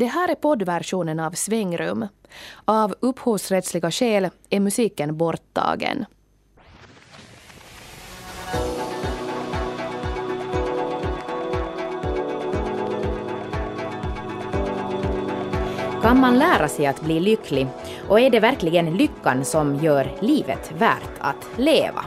Det här är poddversionen av Svängrum. Av upphovsrättsliga skäl är musiken borttagen. Kan man lära sig att bli lycklig? Och är det verkligen lyckan som gör livet värt att leva?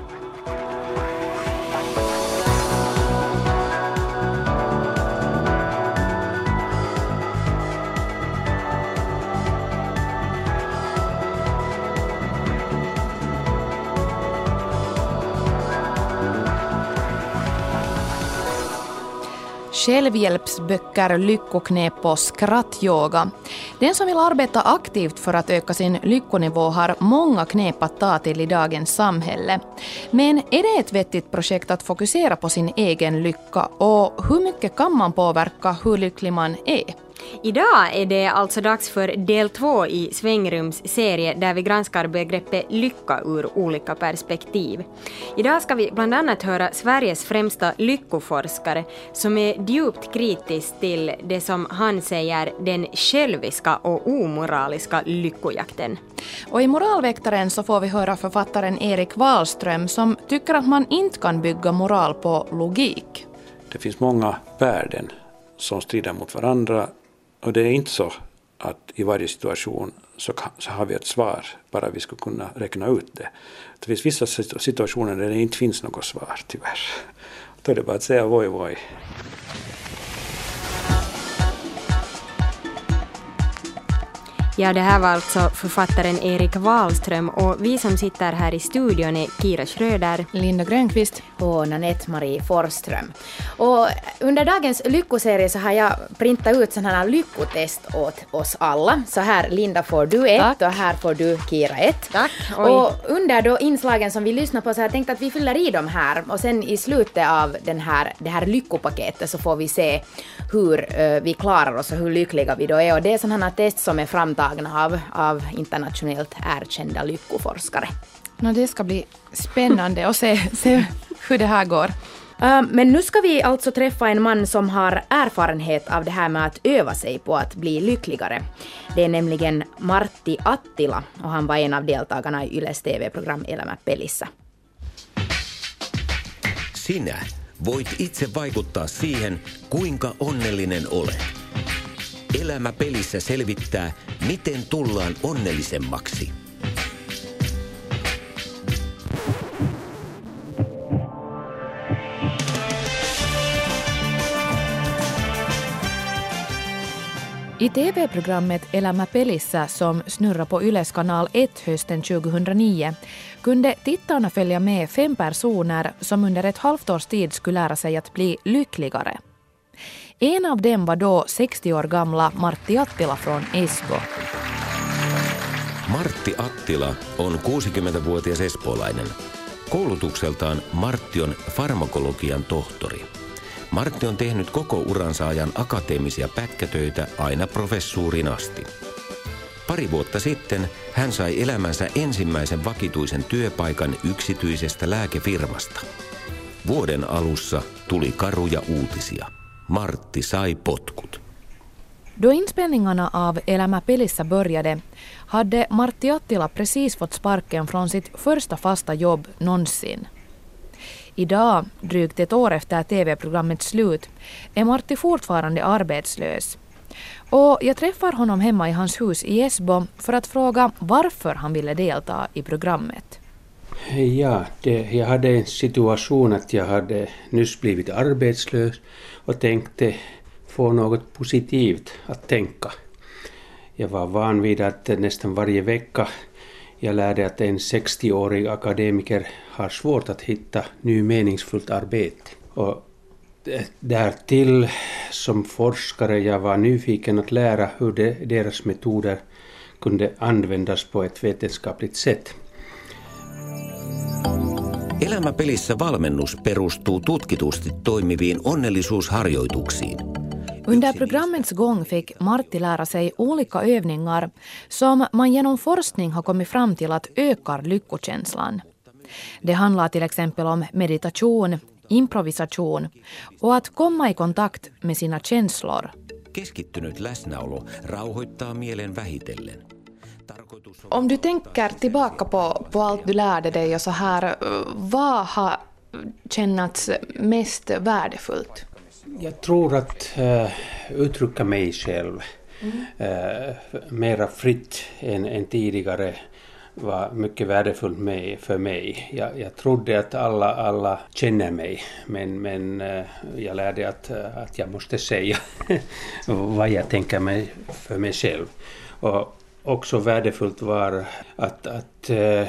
Självhjälpsböcker, lyckoknep och skrattyoga. Den som vill arbeta aktivt för att öka sin lyckonivå har många knep att ta till i dagens samhälle. Men är det ett vettigt projekt att fokusera på sin egen lycka och hur mycket kan man påverka hur lycklig man är? Idag är det alltså dags för del två i Svängrums serie där vi granskar begreppet lycka ur olika perspektiv. Idag ska vi bland annat höra Sveriges främsta lyckoforskare som är djupt kritisk till det som han säger den själviska och omoraliska lyckojakten. Och i Moralväktaren så får vi höra författaren Erik Wahlström som tycker att man inte kan bygga moral på logik. Det finns många värden som strider mot varandra och det är inte så att i varje situation så, så har vi ett svar, bara vi skulle kunna räkna ut det. Det finns vissa situationer där det inte finns något svar, tyvärr. Då är det bara att säga voj, voj. Ja, det här var alltså författaren Erik Wahlström och vi som sitter här i studion är Kira Schröder, Linda Grönqvist och Nanette-Marie Forström. Och under dagens lyckoserie så har jag printat ut sådana här lyckotest åt oss alla. Så här Linda får du ett Tack. och här får du Kira ett. Tack. Oj. Och under då inslagen som vi lyssnar på så har jag tänkt att vi fyller i dem här och sen i slutet av den här, det här lyckopaketet så får vi se hur uh, vi klarar oss och hur lyckliga vi då är. Och det är sådana här test som är framtagna av, av internationellt erkända lyckoforskare. No, det ska bli spännande att se, se hur det här går. Uh, men nu ska vi alltså träffa en man som har erfarenhet av det här med att öva sig på att bli lyckligare. Det är nämligen Martti Attila och han var en av deltagarna i Yles TV-program Elämä pelissä. Sinä voit itse vaikuttaa siihen, kuinka onnellinen olet. Elämä pelissä selvittää, miten tullaan onnellisemmaksi. I TV-programmet Elämä pelissä som snurrar på Yles kanal 1 hösten 2009 kunde tittarna följa med fem personer som under ett halvt års tid skulle lära sig att bli lyckligare. En av dem var då 60 år gamla Martti Attila från Esbo. Martti Attila on 60-vuotias espoolainen. Koulutukseltaan Martti on farmakologian tohtori. Martti on tehnyt koko uransa ajan akateemisia pätkätöitä aina professuuriin asti. Pari vuotta sitten hän sai elämänsä ensimmäisen vakituisen työpaikan yksityisestä lääkefirmasta. Vuoden alussa tuli karuja uutisia. Martti sai potkut. Då inspelningarna av Elämä pelissä började hade Martti Attila precis fått sparken från sitt första fasta jobb någonsin. Idag, drygt ett år efter TV-programmets slut, är Martti fortfarande arbetslös. Och jag träffar honom hemma i hans hus i Esbo för att fråga varför han ville delta i programmet. Ja, det, jag hade en situation att jag hade nyss blivit arbetslös och tänkte få något positivt att tänka. Jag var van vid att nästan varje vecka jag lärde att en 60-årig akademiker har svårt att hitta ny meningsfullt arbete. Och därtill som forskare jag var nyfiken att lära hur de, deras metoder kunde användas på ett vetenskapligt sätt. Elämäpelissä valmennus perustuu tutkitusti toimiviin onnellisuusharjoituksiin. Under programmets gång fick Martti lära sig olika övningar som man genom forskning har kommit fram till att ökar lyckokänslan. Det handlar till exempel om meditation, improvisation och att komma i kontakt med sina känslor. Keskittynyt läsnäolo rauhoittaa mielen vähitellen. Om du tänker tillbaka på, på allt du lärde dig och så här, vad har kännats mest värdefullt? Jag tror att uh, uttrycka mig själv mm. uh, mera fritt än, än tidigare var mycket värdefullt med, för mig. Jag, jag trodde att alla, alla känner mig, men, men uh, jag lärde att, uh, att jag måste säga vad jag tänker mig för mig själv. Och också värdefullt var att, att uh,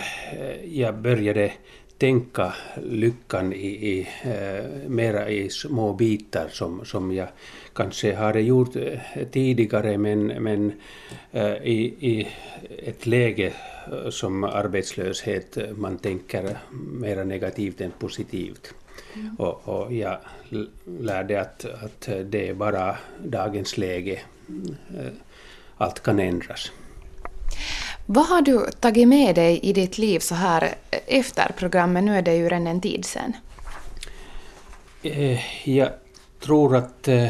jag började tänka lyckan i, i, eh, mera i små bitar som, som jag kanske hade gjort eh, tidigare men, men eh, i, i ett läge eh, som arbetslöshet eh, man tänker mera negativt än positivt. Mm. Och, och jag lärde att, att det är bara dagens läge. Allt kan ändras. Vad har du tagit med dig i ditt liv så här efter programmet? Nu är det ju redan en tid sedan. Eh, jag tror att eh,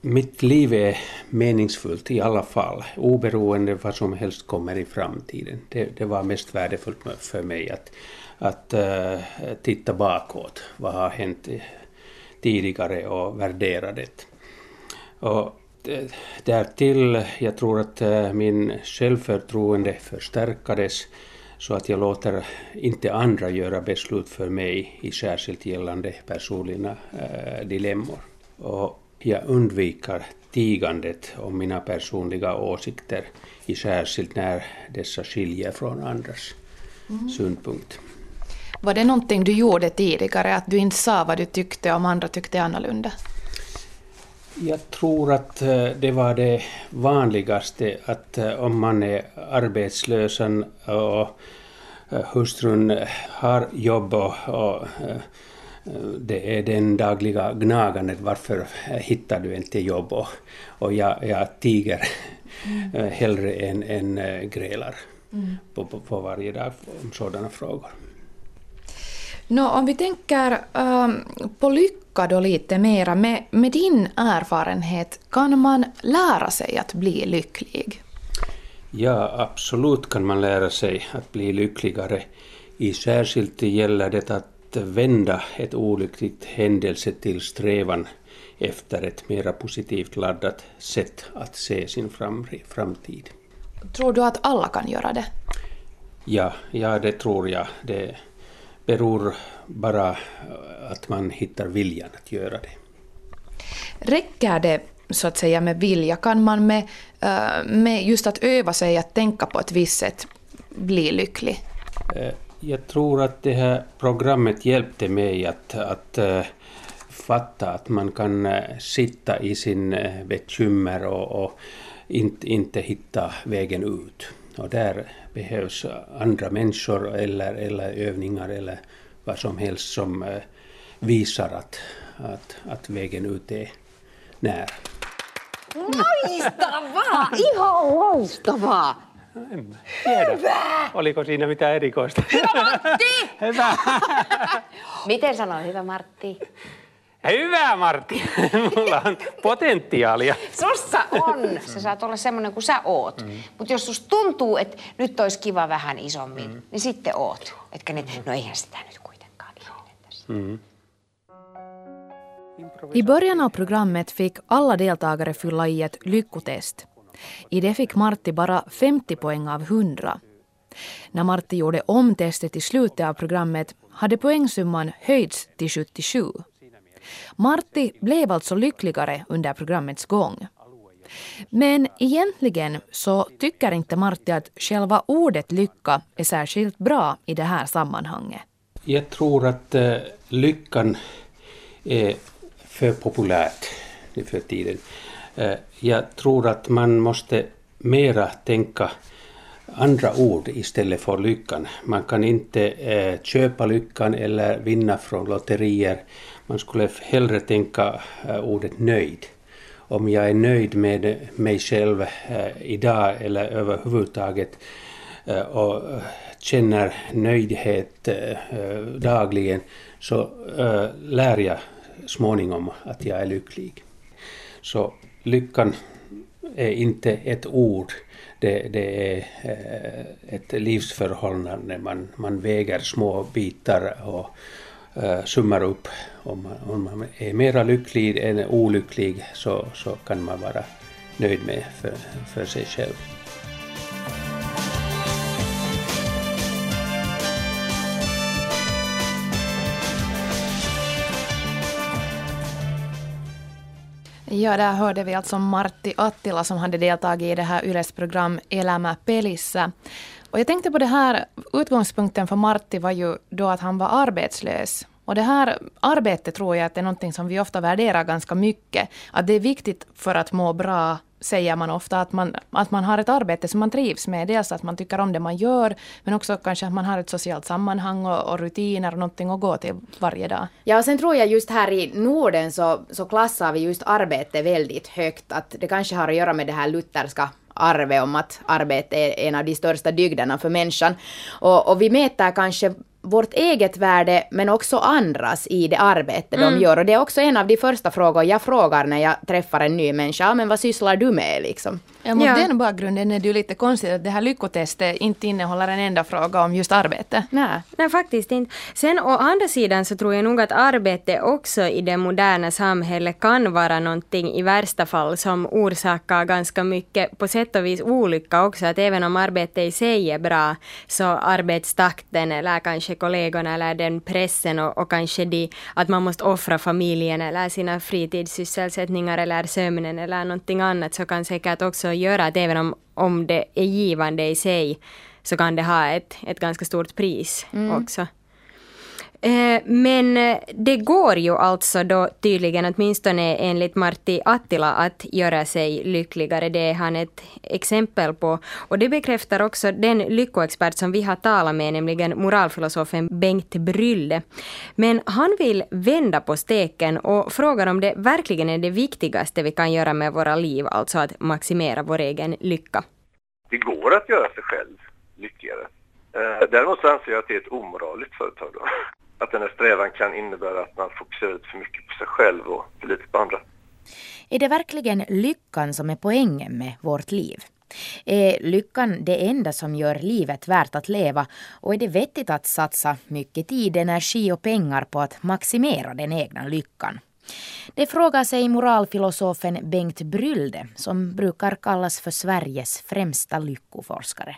mitt liv är meningsfullt i alla fall, oberoende vad som helst kommer i framtiden. Det, det var mest värdefullt för mig att, att uh, titta bakåt, vad har hänt tidigare och värdera det. Och därtill, jag tror att eh, min självförtroende förstärkades så att jag låter inte andra göra beslut för mig i särskilt gällande personliga äh, dilemmor. Och jag undviker tigandet om mina personliga åsikter, i särskilt när dessa skiljer från andras mm. synpunkt. Var det någonting du gjorde tidigare, att du inte sa vad du tyckte om andra tyckte annorlunda? Jag tror att eh, det var det vanligaste att eh, om man är arbetslös och eh, hustrun har jobb och, och det är den dagliga gnagandet varför hittar du inte jobb och, och jag, jag tiger mm. hellre än, än grälar mm. på, på, på, varje dag om sådana frågor. Nå, om vi tänker um, på lycka då lite mera, med, med din erfarenhet, kan man lära sig att bli lycklig? Ja, absolut kan man lära sig att bli lyckligare. I särskilt gäller det att vända ett olyckligt händelse till strävan efter ett mera positivt laddat sätt att se sin fram, framtid. Tror du att alla kan göra det? Ja, ja det tror jag. Det beror bara att man hittar viljan att göra det. Räcker det så att säga med vilja? Kan man med, eh, med just att öva sig att tänka på ett visst sätt bli lycklig? Eh, jag tror att det här programmet hjälpte mig att, att fatta att man kan sitta i sin bekymmer och, och inte, inte hitta vägen ut. Och där behövs andra människor eller, eller övningar eller vad som helst som uh, visar att, att, att vägen ut är nära. Loistavaa! Ihan loistavaa! Hyvä! Oliko siinä mitään erikoista? Hyvä Martti! Hyvä! Miten sanoin hyvä Martti? Hyvä Martti! Mulla on potentiaalia. Sussa on! Sä saat olla semmoinen kuin sä oot. Mm. Mutta jos susta tuntuu, että nyt olisi kiva vähän isommin, mm. niin sitten oot. Etkä nyt, no eihän sitä nyt kuitenkaan ihminen tässä. Mm. I början av programmet fick alla deltagare fylla i ett lyckotest. I det fick Martti bara 50 poäng av 100. När Martti gjorde om testet i slutet av programmet hade poängsumman höjts till 77. Martti blev alltså lyckligare under programmets gång. Men egentligen så tycker inte Martti att själva ordet lycka är särskilt bra i det här sammanhanget. Jag tror att uh, lyckan är för populärt nu för tiden. Uh, jag tror att man måste mera tänka andra ord istället för lyckan. Man kan inte eh, köpa lyckan eller vinna från lotterier. Man skulle hellre tänka eh, ordet nöjd. Om jag är nöjd med mig själv eh, idag eller överhuvudtaget eh, och känner nöjdhet dagligen så lär jag småningom att jag är lycklig. Så lyckan är inte ett ord. Det, det är eh, ett livsförhållande. Man, man väger små bitar och uh, summar upp. Om man, om man är mera lycklig än olycklig så, så kan man vara nöjd med för, för sig själv. Ja, där hörde vi alltså Martti Attila som hade deltagit i det här Yles program Elämä pelissä. Och jag tänkte på det här, utgångspunkten för Martti var ju då att han var arbetslös. Och det här arbetet tror jag att det är någonting som vi ofta värderar ganska mycket. Att det är viktigt för att må bra säger man ofta att man, att man har ett arbete som man trivs med. Dels att man tycker om det man gör, men också kanske att man har ett socialt sammanhang och, och rutiner och någonting att gå till varje dag. Ja, och sen tror jag just här i Norden så, så klassar vi just arbete väldigt högt. Att det kanske har att göra med det här lutherska arvet om att arbete är en av de största dygderna för människan. Och, och vi mäter kanske vårt eget värde men också andras i det arbete mm. de gör. Och det är också en av de första frågor jag frågar när jag träffar en ny människa. Men vad sysslar du med liksom? Ja, mot ja. den bakgrunden är det ju lite konstigt att det här lyckotestet inte innehåller en enda fråga om just arbete. Nej. Nej, faktiskt inte. Sen å andra sidan så tror jag nog att arbete också i det moderna samhället kan vara någonting i värsta fall som orsakar ganska mycket på sätt och vis olycka också. Att även om arbete i sig är bra så arbetstakten eller kanske kollegorna eller den pressen och, och kanske de, att man måste offra familjen eller sina fritidssysselsättningar eller sömnen eller någonting annat så kan säkert också göra att även om, om det är givande i sig så kan det ha ett, ett ganska stort pris mm. också. Eh, men eh, det går ju alltså då tydligen, åtminstone enligt Martti Attila, att göra sig lyckligare. Det är han ett exempel på. Och det bekräftar också den lyckoexpert som vi har talat med, nämligen moralfilosofen Bengt Brylle. Men han vill vända på steken och frågar om det verkligen är det viktigaste vi kan göra med våra liv, alltså att maximera vår egen lycka. Det går att göra sig själv lyckligare. Eh, däremot så anser jag att det är ett omoraliskt företag. Då att den här strävan kan innebära att man fokuserar för mycket på sig själv och för lite på andra. Är det verkligen lyckan som är poängen med vårt liv? Är lyckan det enda som gör livet värt att leva och är det vettigt att satsa mycket tid, energi och pengar på att maximera den egna lyckan? Det frågar sig moralfilosofen Bengt Brylde som brukar kallas för Sveriges främsta lyckoforskare.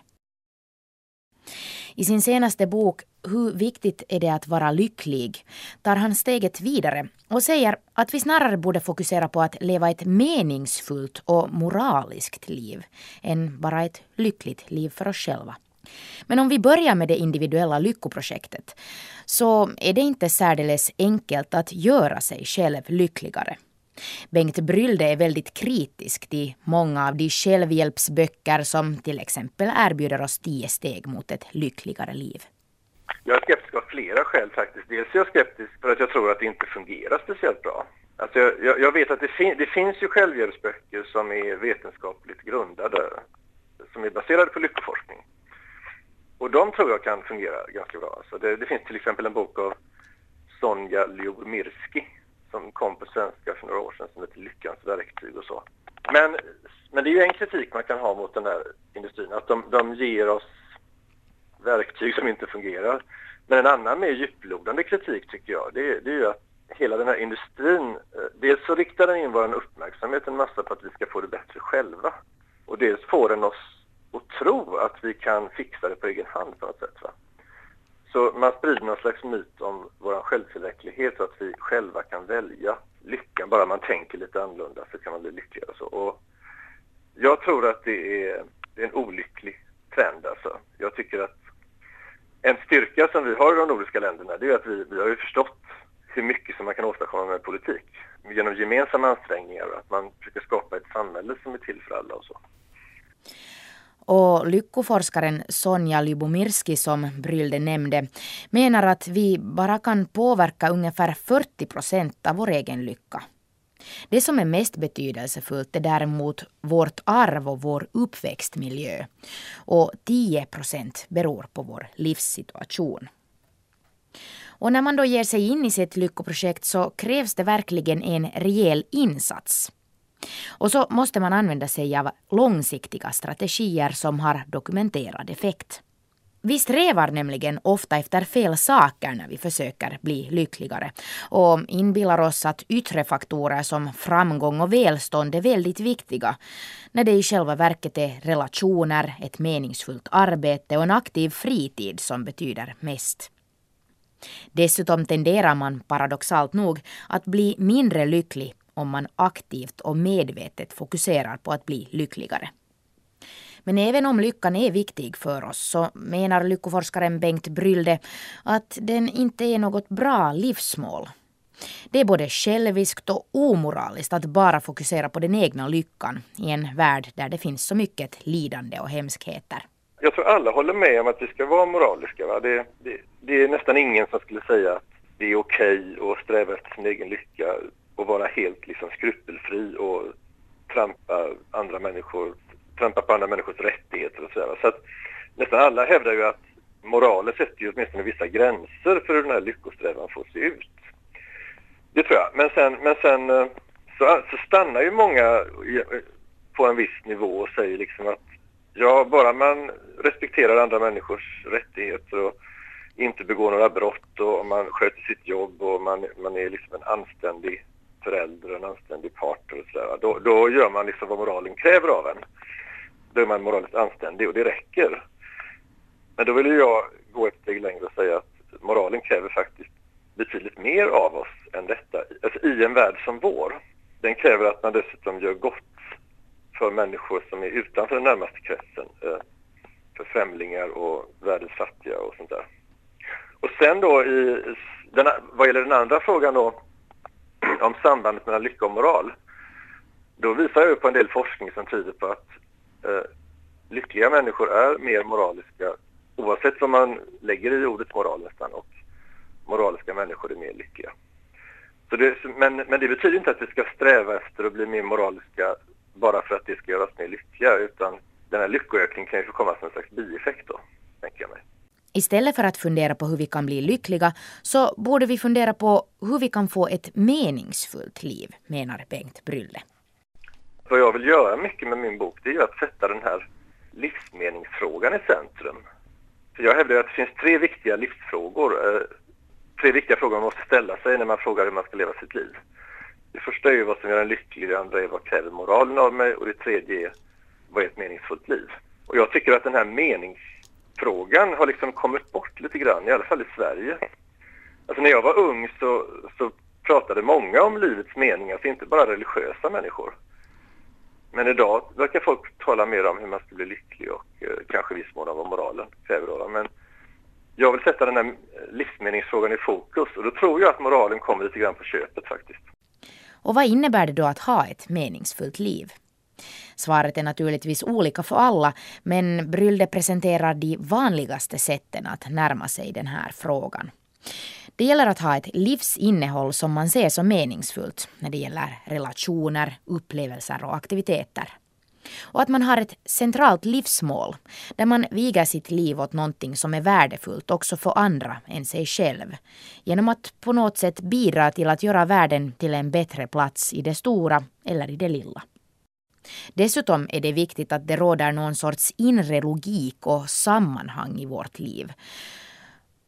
I sin senaste bok Hur viktigt är det att vara lycklig tar han steget vidare och säger att vi snarare borde fokusera på att leva ett meningsfullt och moraliskt liv än bara ett lyckligt liv för oss själva. Men om vi börjar med det individuella lyckoprojektet så är det inte särdeles enkelt att göra sig själv lyckligare. Bengt Brylde är väldigt kritisk till många av de självhjälpsböcker som till exempel erbjuder oss tio steg mot ett lyckligare liv. Jag är skeptisk av flera skäl faktiskt. Dels är jag skeptisk för att jag tror att det inte fungerar speciellt bra. Alltså jag, jag vet att det, fin det finns ju självhjälpsböcker som är vetenskapligt grundade, som är baserade på lyckoforskning. Och de tror jag kan fungera ganska bra. Alltså det, det finns till exempel en bok av Sonja Ljubomirski som kom på svenska för några år sedan som heter Lyckans verktyg och så. Men, men det är ju en kritik man kan ha mot den här industrin, att de, de ger oss verktyg som inte fungerar. Men en annan mer djuplodande kritik tycker jag, det, det är ju att hela den här industrin, eh, dels så riktar den in vår uppmärksamhet en massa på att vi ska få det bättre själva. Och dels får den oss att tro att vi kan fixa det på egen hand på något sätt. Va? Så man sprider någon slags myt om vår självtillräcklighet och att vi själva kan välja lyckan. Bara man tänker lite annorlunda så kan man bli lyckligare. Så. Och jag tror att det är, det är en olycklig trend. Alltså. Jag tycker att en styrka som vi har i de nordiska länderna det är att vi, vi har ju förstått hur mycket som man kan åstadkomma med politik genom gemensamma ansträngningar och att man försöker skapa ett samhälle som är till för alla och så. Och lyckoforskaren Sonja Lybomirski som Brylde nämnde menar att vi bara kan påverka ungefär 40 procent av vår egen lycka. Det som är mest betydelsefullt är däremot vårt arv och vår uppväxtmiljö. Och 10 procent beror på vår livssituation. Och när man då ger sig in i sitt lyckoprojekt så krävs det verkligen en rejäl insats. Och så måste man använda sig av långsiktiga strategier som har dokumenterad effekt. Vi strävar nämligen ofta efter fel saker när vi försöker bli lyckligare och inbillar oss att yttre faktorer som framgång och välstånd är väldigt viktiga när det i själva verket är relationer, ett meningsfullt arbete och en aktiv fritid som betyder mest. Dessutom tenderar man paradoxalt nog att bli mindre lycklig om man aktivt och medvetet fokuserar på att bli lyckligare. Men även om lyckan är viktig för oss så menar lyckoforskaren Bengt Brylde att den inte är något bra livsmål. Det är både själviskt och omoraliskt att bara fokusera på den egna lyckan i en värld där det finns så mycket lidande och hemskheter. Jag tror alla håller med om att vi ska vara moraliska. Va? Det, det, det är nästan ingen som skulle säga att det är okej okay att sträva efter sin egen lycka och vara helt liksom skrupelfri och trampa andra människor trampa på andra människors rättigheter och sådär. Så att nästan alla hävdar ju att moralen sätter ju åtminstone vissa gränser för hur den här lyckosträvan får se ut. Det tror jag. Men sen, men sen eh, så, så stannar ju många på en viss nivå och säger liksom att ja, bara man respekterar andra människors rättigheter och inte begår några brott och man sköter sitt jobb och man, man är liksom en anständig förälder, en anständig partner och sådär. Då, då gör man liksom vad moralen kräver av en då är man moraliskt anständig och det räcker. Men då vill jag gå ett steg längre och säga att moralen kräver faktiskt betydligt mer av oss än detta. Alltså i en värld som vår. Den kräver att man dessutom gör gott för människor som är utanför den närmaste kretsen. Eh, för främlingar och världens fattiga och sånt där. Och sen då i, den, vad gäller den andra frågan då om sambandet mellan lycka och moral. Då visar jag på en del forskning som tyder på att eh, lyckliga människor är mer moraliska oavsett vad man lägger i ordet moral nästan och moraliska människor är mer lyckliga. Så det, men, men det betyder inte att vi ska sträva efter att bli mer moraliska bara för att det ska göra oss mer lyckliga utan den här lyckoökningen kan ju få komma som en slags bieffekt då, tänker jag mig. Istället för att fundera på hur vi kan bli lyckliga så borde vi fundera på hur vi kan få ett meningsfullt liv, menar Bengt Brylle. Vad jag vill göra mycket med min bok det är att sätta den här livsmeningsfrågan i centrum. För jag hävdar att det finns tre viktiga livsfrågor, eh, tre viktiga frågor man måste ställa sig när man frågar hur man ska leva sitt liv. Det första är ju vad som gör en lycklig, det andra är vad kräver moralen av mig och det tredje är vad är ett meningsfullt liv? Och jag tycker att den här frågan har liksom kommit bort lite grann, i alla fall i Sverige. Alltså när jag var ung så, så pratade många om livets mening, alltså inte bara religiösa människor. Men idag verkar folk tala mer om hur man ska bli lycklig och eh, kanske viss mån av vad moralen kräver. Men jag vill sätta den här livsmeningsfrågan i fokus och då tror jag att moralen kommer lite grann på köpet faktiskt. Och vad innebär det då att ha ett meningsfullt liv? Svaret är naturligtvis olika för alla, men Brylde presenterar de vanligaste sätten att närma sig den här frågan. Det gäller att ha ett livsinnehåll som man ser som meningsfullt när det gäller relationer, upplevelser och aktiviteter. Och att man har ett centralt livsmål där man viger sitt liv åt någonting som är värdefullt också för andra än sig själv. Genom att på något sätt bidra till att göra världen till en bättre plats i det stora eller i det lilla. Dessutom är det viktigt att det råder någon sorts inre logik och sammanhang i vårt liv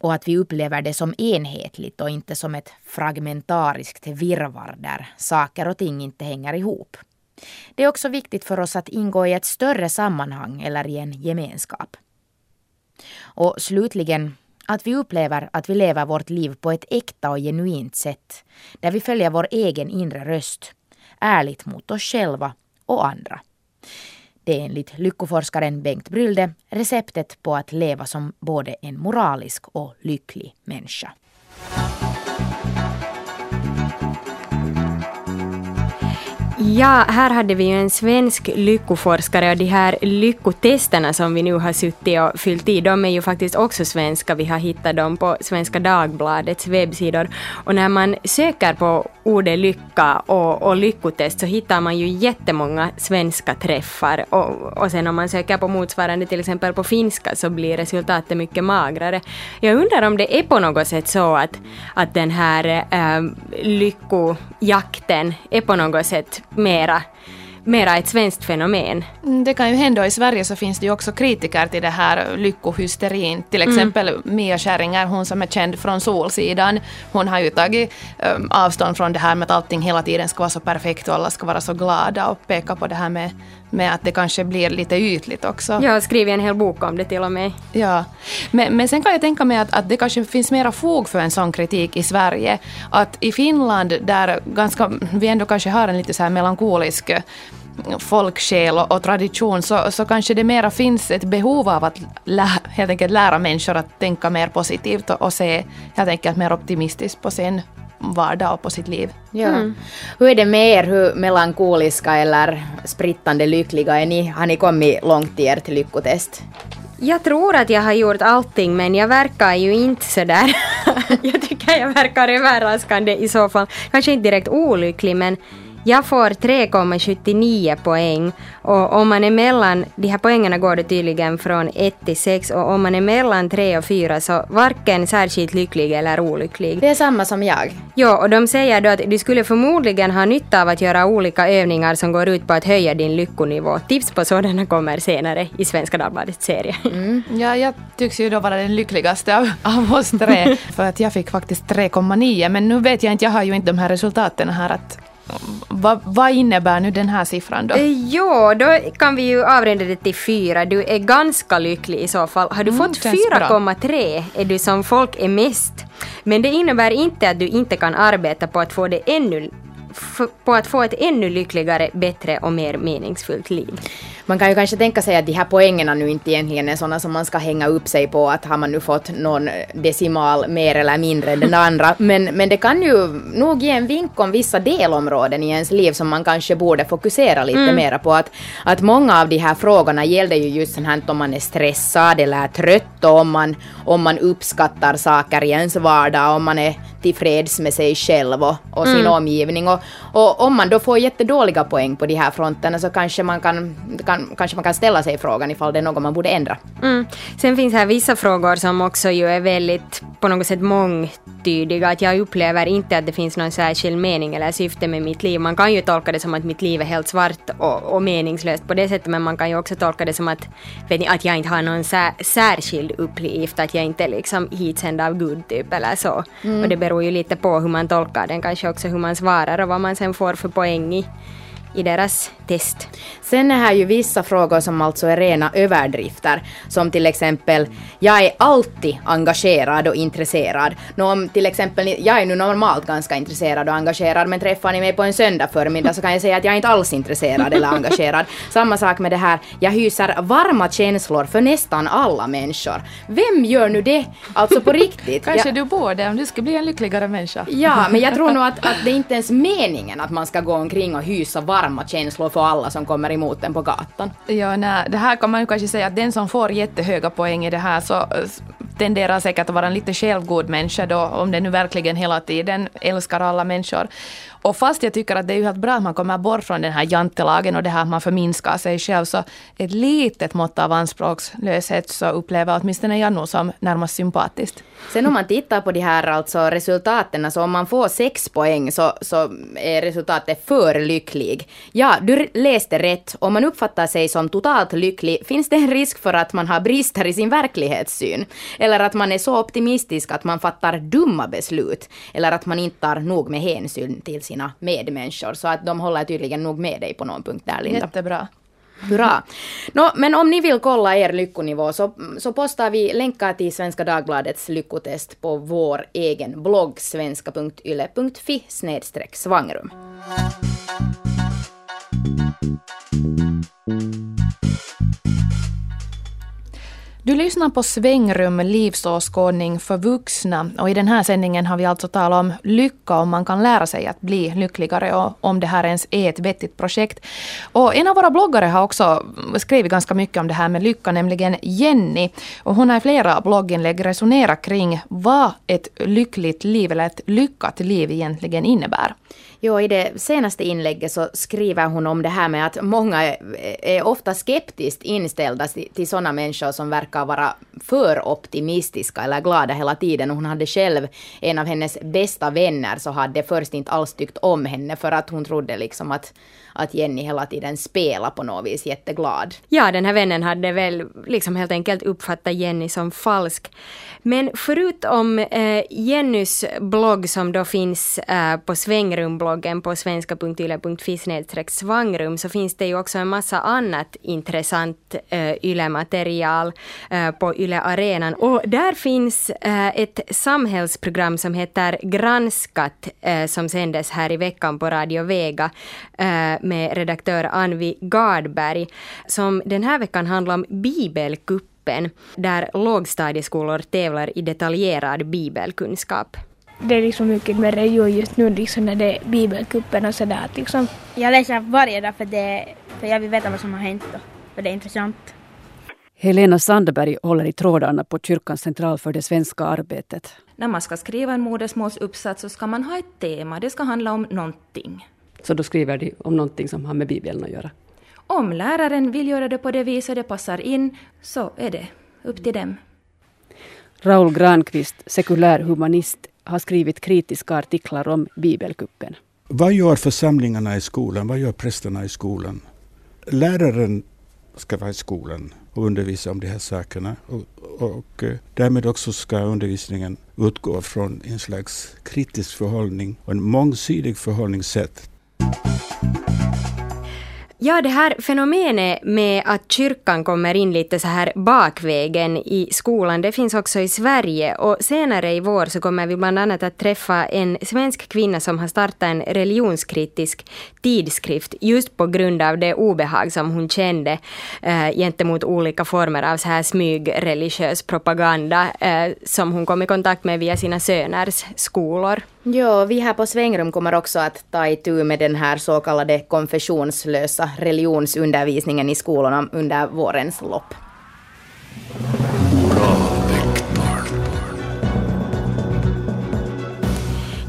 och att vi upplever det som enhetligt och inte som ett fragmentariskt virrvarr där saker och ting inte hänger ihop. Det är också viktigt för oss att ingå i ett större sammanhang eller i en gemenskap. Och slutligen att vi upplever att vi lever vårt liv på ett äkta och genuint sätt där vi följer vår egen inre röst, ärligt mot oss själva och andra. Det är enligt lyckoforskaren Bengt Brylde receptet på att leva som både en moralisk och lycklig människa. Ja, här hade vi ju en svensk lyckoforskare och de här lyckotesterna som vi nu har suttit och fyllt i, de är ju faktiskt också svenska. Vi har hittat dem på Svenska Dagbladets webbsidor. Och när man söker på ordet lycka och, och lyckotest så hittar man ju jättemånga svenska träffar. Och, och sen om man söker på motsvarande till exempel på finska så blir resultatet mycket magrare. Jag undrar om det är på något sätt så att, att den här äh, lyckojakten är på något sätt mera mera ett svenskt fenomen. Mm, det kan ju hända. I Sverige så finns det ju också kritiker till det här lyckohysterin. Till mm. exempel mm. Mia Skäringer, hon som är känd från Solsidan. Hon har ju tagit um, avstånd från det här med att allting hela tiden ska vara så perfekt och alla ska vara så glada och peka på det här med, med att det kanske blir lite ytligt också. Jag har skrivit en hel bok om det till och med. Ja, men, men sen kan jag tänka mig att, att det kanske finns mera fog för en sån kritik i Sverige. Att i Finland, där ganska, vi ändå kanske har en lite så här melankolisk folksjäl och, och, tradition så, så kanske det mera finns ett behov av att lä, helt enkelt lära människor att tänka mer positivt och, och se helt enkelt mer optimistiskt på sin vardag och på sitt liv. Ja. Mm. Hur är det med er? Hur melankoliska eller sprittande lyckliga är ni? Har ni kommit långt i ert lyckotest? Jag tror att jag har gjort allting men jag verkar ju inte sådär. jag tycker jag verkar överraskande i så fall. Kanske inte direkt olycklig men jag får 3,79 poäng och om man är mellan, de här poängerna går det tydligen från 1 till 6 och om man är mellan 3 och 4 så varken särskilt lycklig eller olycklig. Det är samma som jag. Ja, och de säger då att du skulle förmodligen ha nytta av att göra olika övningar som går ut på att höja din lyckonivå. Tips på sådana kommer senare i Svenska Dagbladets serie. Mm. Ja, jag tycks ju då vara den lyckligaste av, av oss tre för att jag fick faktiskt 3,9 men nu vet jag inte, jag har ju inte de här resultaten här att vad, vad, innebär nu den här siffran då? Eh, jo, då kan vi ju avrunda det till fyra. Du är ganska lycklig i så fall. Har du mm, fått 4,3 är du som folk är mest. Men det innebär inte att du inte kan arbeta på att få det ännu på att få ett ännu lyckligare, bättre och mer meningsfullt liv. Man kan ju kanske tänka sig att de här poängerna nu inte egentligen är sådana som man ska hänga upp sig på att har man nu fått någon decimal mer eller mindre än den andra. Men, men det kan ju nog ge en vink om vissa delområden i ens liv som man kanske borde fokusera lite mm. mera på. Att, att många av de här frågorna gällde ju just sånt här om man är stressad eller trött och om man, om man uppskattar saker i ens vardag, om man är tillfreds med sig själv och, och sin mm. omgivning. Och, och om man då får jättedåliga poäng på de här fronterna så kanske man kan, kan, kanske man kan ställa sig frågan ifall det är något man borde ändra. Mm. Sen finns här vissa frågor som också ju är väldigt på något sätt mångtydiga. Att jag upplever inte att det finns någon särskild mening eller syfte med mitt liv. Man kan ju tolka det som att mitt liv är helt svart och, och meningslöst på det sättet men man kan ju också tolka det som att, vet ni, att jag inte har någon sär, särskild uppgift, att jag inte är liksom hitsänd av Gud typ eller så. Mm. Och det beror ju lite på hur man tolkar den, kanske också hur man svarar och vad man sen får för poäng i i deras test. Sen är här ju vissa frågor som alltså är rena överdrifter, som till exempel jag är alltid engagerad och intresserad. Nå, om till exempel jag är nu normalt ganska intresserad och engagerad, men träffar ni mig på en söndag förmiddag så kan jag säga att jag är inte alls intresserad eller engagerad. Samma sak med det här, jag hyser varma känslor för nästan alla människor. Vem gör nu det? Alltså på riktigt. Kanske jag... du borde om du ska bli en lyckligare människa. Ja, men jag tror nog att, att det är inte ens meningen att man ska gå omkring och hysa varma varma känslor för alla som kommer emot en på gatan. Ja, nej, det här kan man ju kanske säga att den som får jättehöga poäng i det här så eh, tenderar säkert att vara en lite självgod människa då, om den nu verkligen hela tiden älskar alla människor. Och fast jag tycker att det är ju helt bra att man kommer bort från den här jantelagen och det här att man förminskar sig själv, så ett litet mått av anspråkslöshet så upplever åtminstone jag nog som närmast sympatiskt. Sen om man tittar på de här alltså resultaten, så om man får sex poäng så, så är resultatet för lycklig. Ja, du läste rätt. Om man uppfattar sig som totalt lycklig finns det en risk för att man har brister i sin verklighetssyn. Eller att man är så optimistisk att man fattar dumma beslut. Eller att man inte tar nog med hänsyn till sina medmänniskor. Så att de håller tydligen nog med dig på någon punkt där, Linda. Jättebra. Hurra! No, men om ni vill kolla er lyckonivå så, så postar vi länkar till Svenska Dagbladets lyckotest på vår egen blogg svenska.yle.fi svangrum. Du lyssnar på Svängrum livsåskådning för vuxna och i den här sändningen har vi alltså talat om lycka, om man kan lära sig att bli lyckligare och om det här ens är ett vettigt projekt. Och en av våra bloggare har också skrivit ganska mycket om det här med lycka, nämligen Jenny. Och hon har i flera blogginlägg resonerat kring vad ett lyckligt liv eller ett lyckat liv egentligen innebär. Jo, i det senaste inlägget så skriver hon om det här med att många är, ofta skeptiskt inställda till, sådana människor som verkar vara för optimistiska eller glada hela tiden. Och hon hade själv en av hennes bästa vänner så hade först inte alls tyckt om henne för att hon trodde liksom att att Jenny hela tiden spelar på något vis jätteglad. Ja, den här vännen hade väl liksom helt enkelt uppfattat Jenny som falsk. Men förutom eh, Jennys blogg som då finns eh, på svängrumbloggen på svenska.yle.fi svangrum så finns det ju också en massa annat intressant eh, yle-material eh, på Yle Arenan. Och där finns eh, ett samhällsprogram som heter Granskat eh, som sändes här i veckan på Radio Vega eh, med redaktör Anvi Gardberg som den här veckan handlar om bibelkuppen där lågstadieskolor tävlar i detaljerad bibelkunskap. Det är liksom mycket med religion just nu liksom när det är bibelkuppen och sådär. Liksom. Jag läser varje dag för, det, för jag vill veta vad som har hänt då, för det är intressant. Helena Sandberg håller i trådarna på Kyrkans central för det svenska arbetet. När man ska skriva en modersmålsuppsats så ska man ha ett tema, det ska handla om någonting. Så då skriver de om någonting som har med Bibeln att göra? Om läraren vill göra det på det viset det passar in, så är det upp till dem. Raul Granqvist, sekulär humanist, har skrivit kritiska artiklar om bibelkuppen. Vad gör församlingarna i skolan? Vad gör prästerna i skolan? Läraren ska vara i skolan och undervisa om de här sakerna. Och, och eh, därmed också ska undervisningen utgå från en slags kritisk förhållning och en mångsidig förhållningssätt Ja, det här fenomenet med att kyrkan kommer in lite så här bakvägen i skolan, det finns också i Sverige. Och senare i vår så kommer vi bland annat att träffa en svensk kvinna som har startat en religionskritisk tidskrift just på grund av det obehag som hon kände eh, gentemot olika former av så här smygreligiös propaganda eh, som hon kom i kontakt med via sina söners skolor. Ja, vi här på Svängrum kommer också att ta itu med den här så kallade konfessionslösa religionsundervisningen i skolorna under vårens lopp.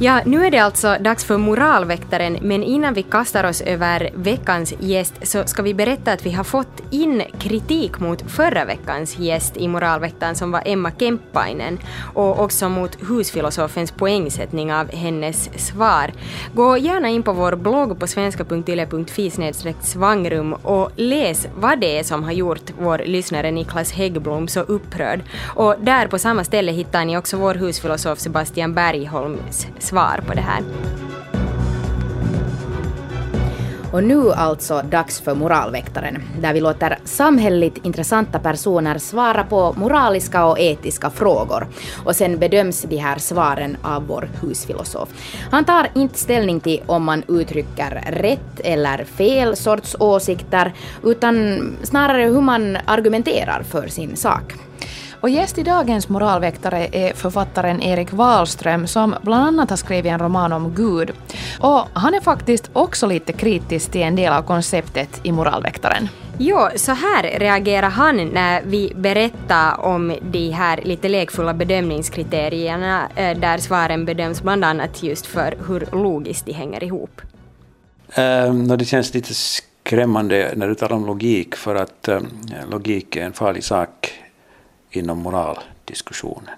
Ja, nu är det alltså dags för Moralväktaren, men innan vi kastar oss över veckans gäst så ska vi berätta att vi har fått in kritik mot förra veckans gäst i Moralväktaren som var Emma Kemppainen och också mot husfilosofens poängsättning av hennes svar. Gå gärna in på vår blogg på svenska.yle.fi svangrum och läs vad det är som har gjort vår lyssnare Niklas Häggblom så upprörd. Och där på samma ställe hittar ni också vår husfilosof Sebastian Bergholms svar svar på det här. Och nu alltså dags för Moralväktaren, där vi låter samhälleligt intressanta personer svara på moraliska och etiska frågor. Och sen bedöms de här svaren av vår husfilosof. Han tar inte ställning till om man uttrycker rätt eller fel sorts åsikter, utan snarare hur man argumenterar för sin sak. Och gäst i dagens moralväktare är författaren Erik Wahlström som bland annat har skrivit en roman om Gud. Och han är faktiskt också lite kritisk till en del av konceptet i moralväktaren. Jo, så här reagerar han när vi berättar om de här lite lekfulla bedömningskriterierna eh, där svaren bedöms bland annat just för hur logiskt de hänger ihop. Um, det känns lite skrämmande när du talar om logik för att um, logik är en farlig sak inom moraldiskussionen.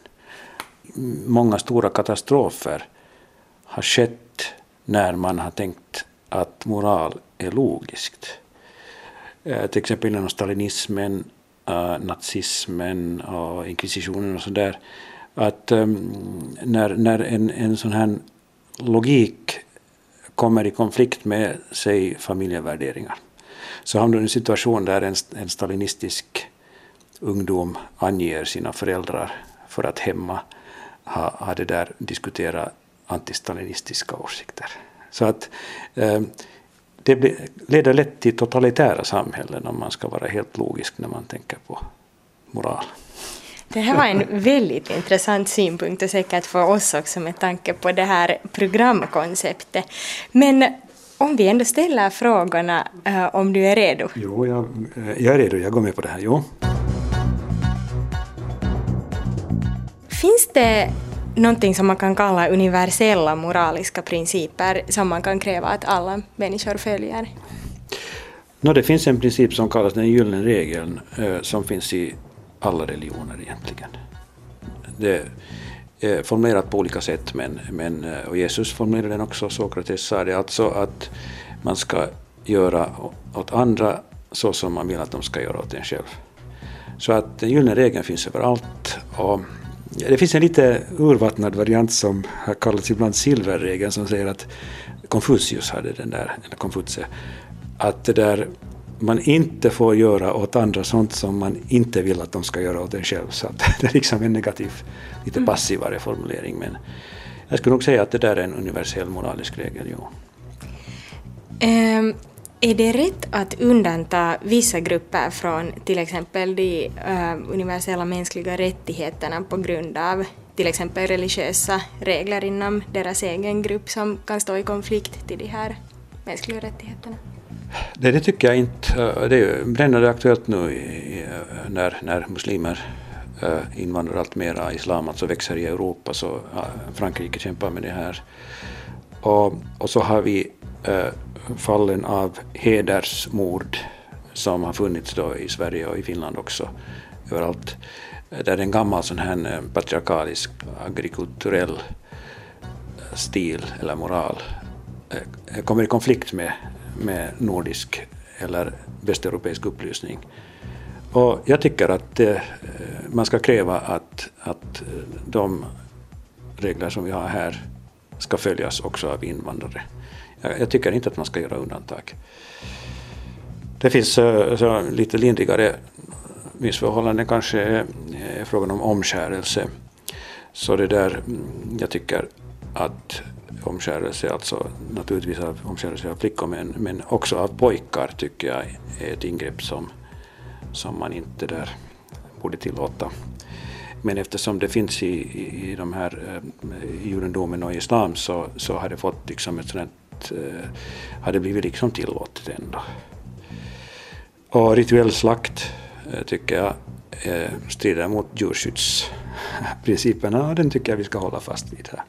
Många stora katastrofer har skett när man har tänkt att moral är logiskt. Eh, till exempel inom stalinismen, eh, nazismen och inkvisitionen och sådär. Att ehm, när, när en, en sån här logik kommer i konflikt med, säg, familjevärderingar, så hamnar du i en situation där en, en stalinistisk ungdom anger sina föräldrar för att hemma ha, ha det där diskutera antistalinistiska åsikter. Så att eh, det blir, leder lätt till totalitära samhällen om man ska vara helt logisk när man tänker på moral. Det här var en väldigt intressant synpunkt och säkert för oss också med tanke på det här programkonceptet. Men om vi ändå ställer frågorna, uh, om du är redo? Jo, jag, jag är redo. Jag går med på det här. Jo. Finns det någonting som man kan kalla universella moraliska principer som man kan kräva att alla människor följer? No, det finns en princip som kallas den gyllene regeln eh, som finns i alla religioner egentligen. Det är formulerat på olika sätt men, men, eh, och Jesus formulerade den också, Sokrates sa det alltså att man ska göra åt andra så som man vill att de ska göra åt en själv. Så att den gyllene regeln finns överallt. Och det finns en lite urvattnad variant som har kallats ibland silverregeln som säger att Konfucius hade den där, eller Konfutse, att det där man inte får göra åt andra sånt som man inte vill att de ska göra åt en själv. Så det är liksom en negativ, lite mm. passivare formulering. Men jag skulle nog säga att det där är en universell moralisk regel. Jo. Um, är det rätt att undanta vissa grupper från till exempel de uh, universella mänskliga rättigheterna på grund av till exempel religiösa regler inom deras egen grupp som kan stå i konflikt till de här mänskliga rättigheterna? Det, det tycker jag inte. Eh, det är brännande aktuellt nu eh, när, när muslimer invandrar allt mera, islam alltså växer i Europa, så Frankrike kämpar med det här. Och, och så har vi fallen av hedersmord som har funnits då i Sverige och i Finland också, överallt. Där en gammal sån här eh, patriarkalisk agrikulturell eh, stil eller moral eh, kommer i konflikt med med nordisk eller västeuropeisk upplysning. Och jag tycker att eh, man ska kräva att, att de regler som vi har här ska följas också av invandrare. Jag, tycker inte att man ska göra undantag. Det finns eh, så lite lindrigare missförhållanden kanske är frågan om omskärelse. Så det där, mm, jag tycker att omskärelse, alltså naturligtvis av omskärelse av flickor men, men också av pojkar tycker jag är ett ingrepp som, som man inte där borde tillåta. Men eftersom det finns i, i, i de här judendomen och islam så, så har det fått liksom ett sådant, eh, har det blivit liksom tillåtet ändå. Och rituell slakt eh, tycker jag eh, strider mot djurskyddsprinciperna och den tycker jag vi ska hålla fast vid här.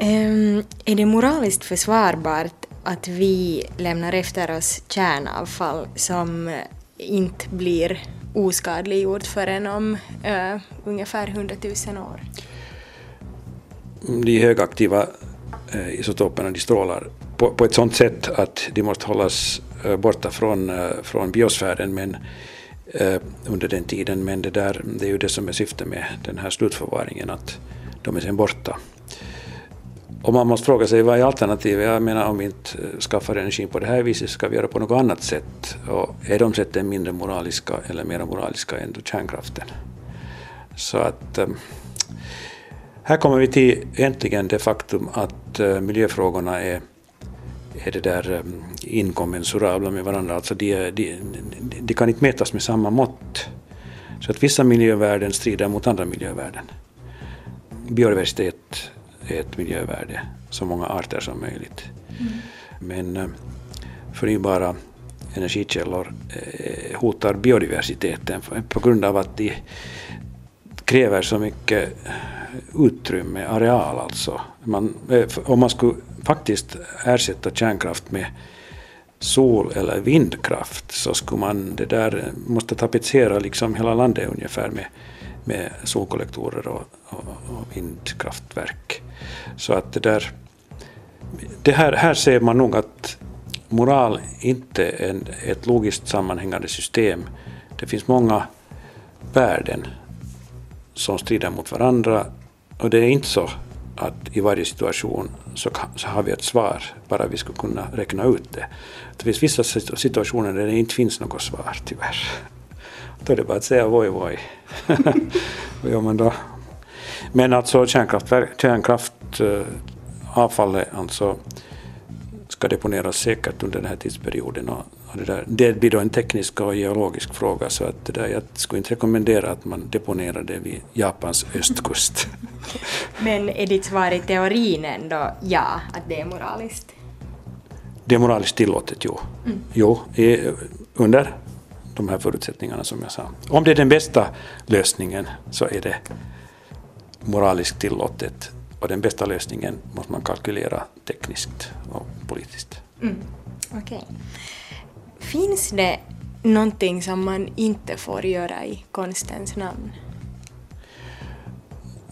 Um, är det moraliskt försvarbart att vi lämnar efter oss kärnavfall som inte blir oskadliggjort förrän om uh, ungefär 100 000 år? De högaktiva Eh, isotoperna de strålar på, på, ett sådant sätt att de måste hållas eh, borta från, eh, från biosfären men, under den tiden. Men det, där, det är ju det som är syftet med den här slutförvaringen, att de är sen borta. Och man måste fråga sig vad är alternativet? Jag menar om vi inte skaffar energin på det här viset ska vi göra på något annat sätt. Och är de sätten mindre moraliska eller mer moraliska än kärnkraften? Så att här kommer vi till äntligen det faktum att uh, miljöfrågorna är, är det där um, inkommensurabla med varandra. Alltså de, de, de kan inte mätas med samma mått. Så att vissa miljövärden strider mot andra miljövärden. Biodiversitet ett miljövärde, så många arter som möjligt. Mm. Men eh, förnybara energikällor eh, hotar biodiversiteten på grund av att de kräver så mycket utrymme, areal alltså. Man, eh, om man skulle faktiskt ersätta kärnkraft med sol eller vindkraft så skulle man det där eh, måste tapetsera liksom hela landet ungefär med, med solkollektorer och, och, och vindkraftverk. Så att det där, det här, här ser man nog att moral inte är ett logiskt sammanhängande system. Det finns många värden som strider mot varandra och det är inte så att i varje situation så, så har vi ett svar, bara vi skulle kunna räkna ut det. Det finns vissa situationer där det inte finns något svar, tyvärr. Då är det bara att säga voj voj. Gör man då? Men alltså kärnkraftavfallet alltså ska deponeras säkert under den här tidsperioden. Och det, där, det blir då en teknisk och geologisk fråga så att det där, jag skulle inte rekommendera att man deponerar det vid Japans östkust. Men är ditt svar i teorin ändå ja, att det är moraliskt? Det är moraliskt tillåtet, jo. Mm. Jo, under de här förutsättningarna som jag sa. Om det är den bästa lösningen så är det moraliskt tillåtet och den bästa lösningen måste man kalkylera tekniskt och politiskt. Mm. Okay. Finns det någonting som man inte får göra i konstens namn?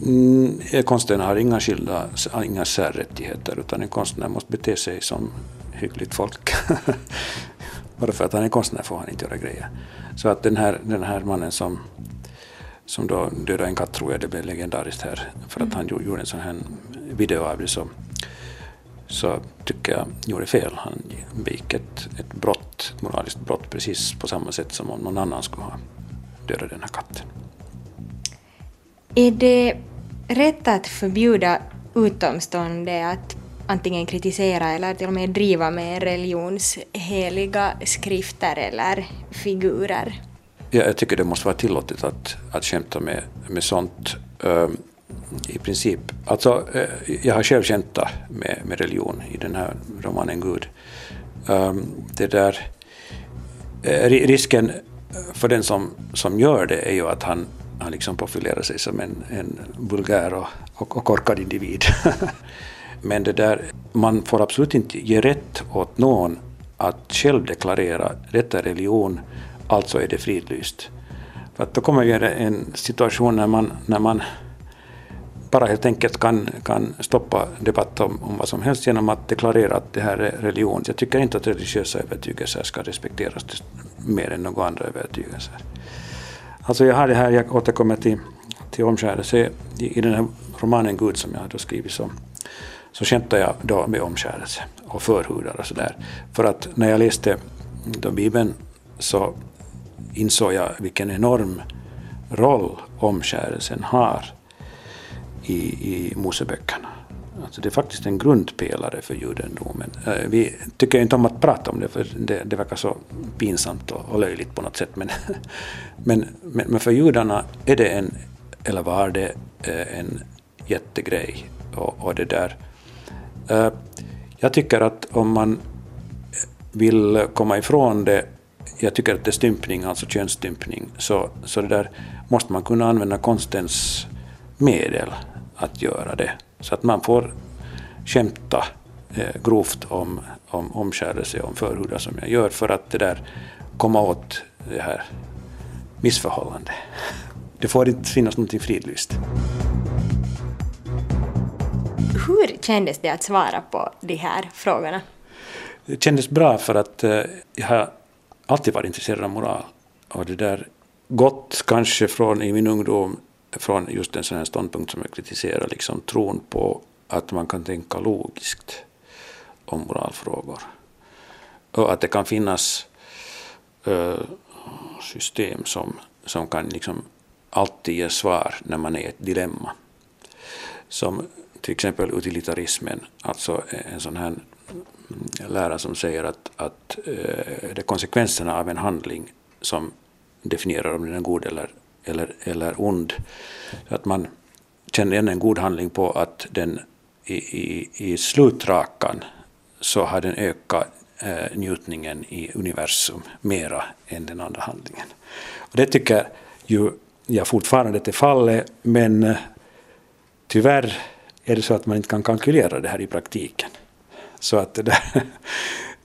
Mm, konsten har inga skilda, inga särrättigheter utan en konstnär måste bete sig som hyggligt folk. Bara för att han är konstnär får han inte göra grejer. Så att den här, den här mannen som, som då dödade en katt, tror jag det blev legendariskt här, för att han gjorde en sån här video av det, så, så tycker jag gjorde fel. Han begick ett, ett brott, ett moraliskt brott, precis på samma sätt som om någon annan skulle ha dödat den här katten. Är det rätt att förbjuda utomstående att antingen kritisera eller till och med driva med religionsheliga skrifter eller figurer? Ja, jag tycker det måste vara tillåtet att, att skämta med, med sånt. Um, i princip. Alltså, eh, jag har själv skämtat med, med religion i den här romanen Gud. Um, det där, eh, risken för den som, som gör det är ju att han, han liksom profilerar sig som en, en vulgär och, och, och korkad individ. Men det där, man får absolut inte ge rätt åt någon att själv deklarera detta är religion, alltså är det fridlyst. För att då kommer vi en situation när man, när man bara helt enkelt kan, kan stoppa debatt om, om vad som helst genom att deklarera att det här är religion. Jag tycker inte att religiösa övertygelser ska respekteras mer än några andra övertygelser. Alltså jag har det här, jag återkommer till, till omskärelse i, i den här romanen Gud som jag har skrivit så så skämtar jag då med omskärelse och förhudar och sådär. För att när jag läste då Bibeln så insåg jag vilken enorm roll omskärelsen har i, i Moseböckerna. Alltså det är faktiskt en grundpelare för judendomen. Eh, vi tycker inte om att prata om det för det, det verkar så pinsamt och, och löjligt på något sätt. Men, men, men, men, för judarna är det en, eller var det, eh, en jättegrej. Och, och det där eh, jag tycker att om man vill komma ifrån det, jag tycker att det är stympning, alltså könsstympning, så, så det där måste man kunna använda konstens medel att göra det. Så att man får skämta eh, grovt om, om omskärelse, om förhudar som jag gör för att det där komma åt det här missförhållandet. Det får inte finnas någonting fridlyst. Hur kändes det att svara på de här frågorna? Det kändes bra för att eh, jag har alltid varit intresserad av moral. Och det där gått kanske från i min ungdom från just en sån här ståndpunkt som jag kritiserar, liksom tron på att man kan tänka logiskt om moralfrågor. Och att det kan finnas uh, system som, som kan liksom alltid ge svar när man är i ett dilemma. Som till exempel utilitarismen, alltså en sån här lära som säger att, att uh, det är konsekvenserna av en handling som definierar om den är god eller, eller, eller ond. att man känner igen en god handling på att den i, i, i slutrakan så har den ökat eh, njutningen i universum mera än den andra handlingen. Och det tycker ju jag fortfarande är fallet, men eh, tyvärr är det så att man inte kan kalkylera det här i praktiken. Så att, där,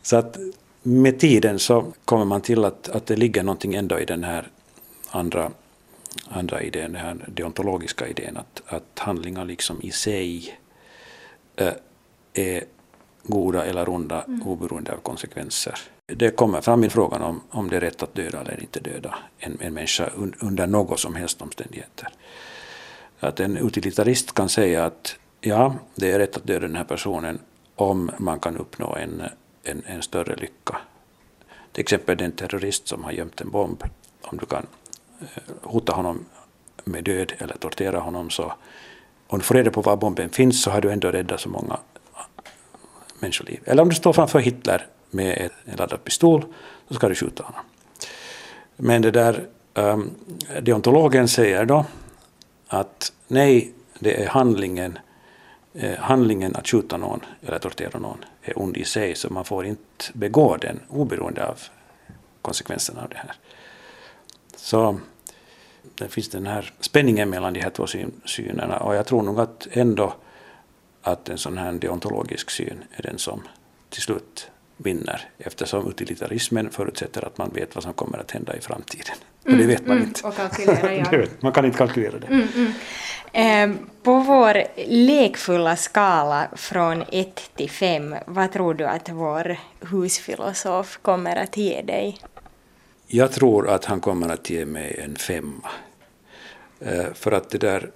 så att med tiden så kommer man till att, att det ligger någonting ändå i den här andra, andra idén, den här deontologiska idén, att, att handlingar liksom i sig äh, är goda eller onda mm. oberoende av konsekvenser. Det kommer fram i frågan om, om det är rätt att döda eller inte döda en, en människa under något som helst omständigheter. Att en utilitarist kan säga att ja, det är rätt att döda den här personen om man kan uppnå en, en, en större lycka. Till exempel den terrorist som har gömt en bomb. Om du kan hota honom med död eller tortera honom så om du får reda på var bomben finns så har du ändå räddat så många människoliv. Eller om du står framför Hitler med en laddad pistol så ska du skjuta honom. Men det där um, deontologen säger då att nej, det är handlingen Eh, handlingen att skjuta någon eller tortera någon är ond i sig, så man får inte begå den oberoende av konsekvenserna av det här. Så det finns den här spänningen mellan de här två synerna och jag tror nog att ändå att en sån här deontologisk syn är den som till slut vinner eftersom utilitarismen förutsätter att man vet vad som kommer att hända i framtiden. Och det vet man mm, inte. Ja. man kan inte kalkylera det. Mm, mm. Eh, på vår lekfulla skala från 1 till 5, vad tror du att vår husfilosof kommer att ge dig? Jag tror att han kommer att ge mig en femma. Eh, för att det där,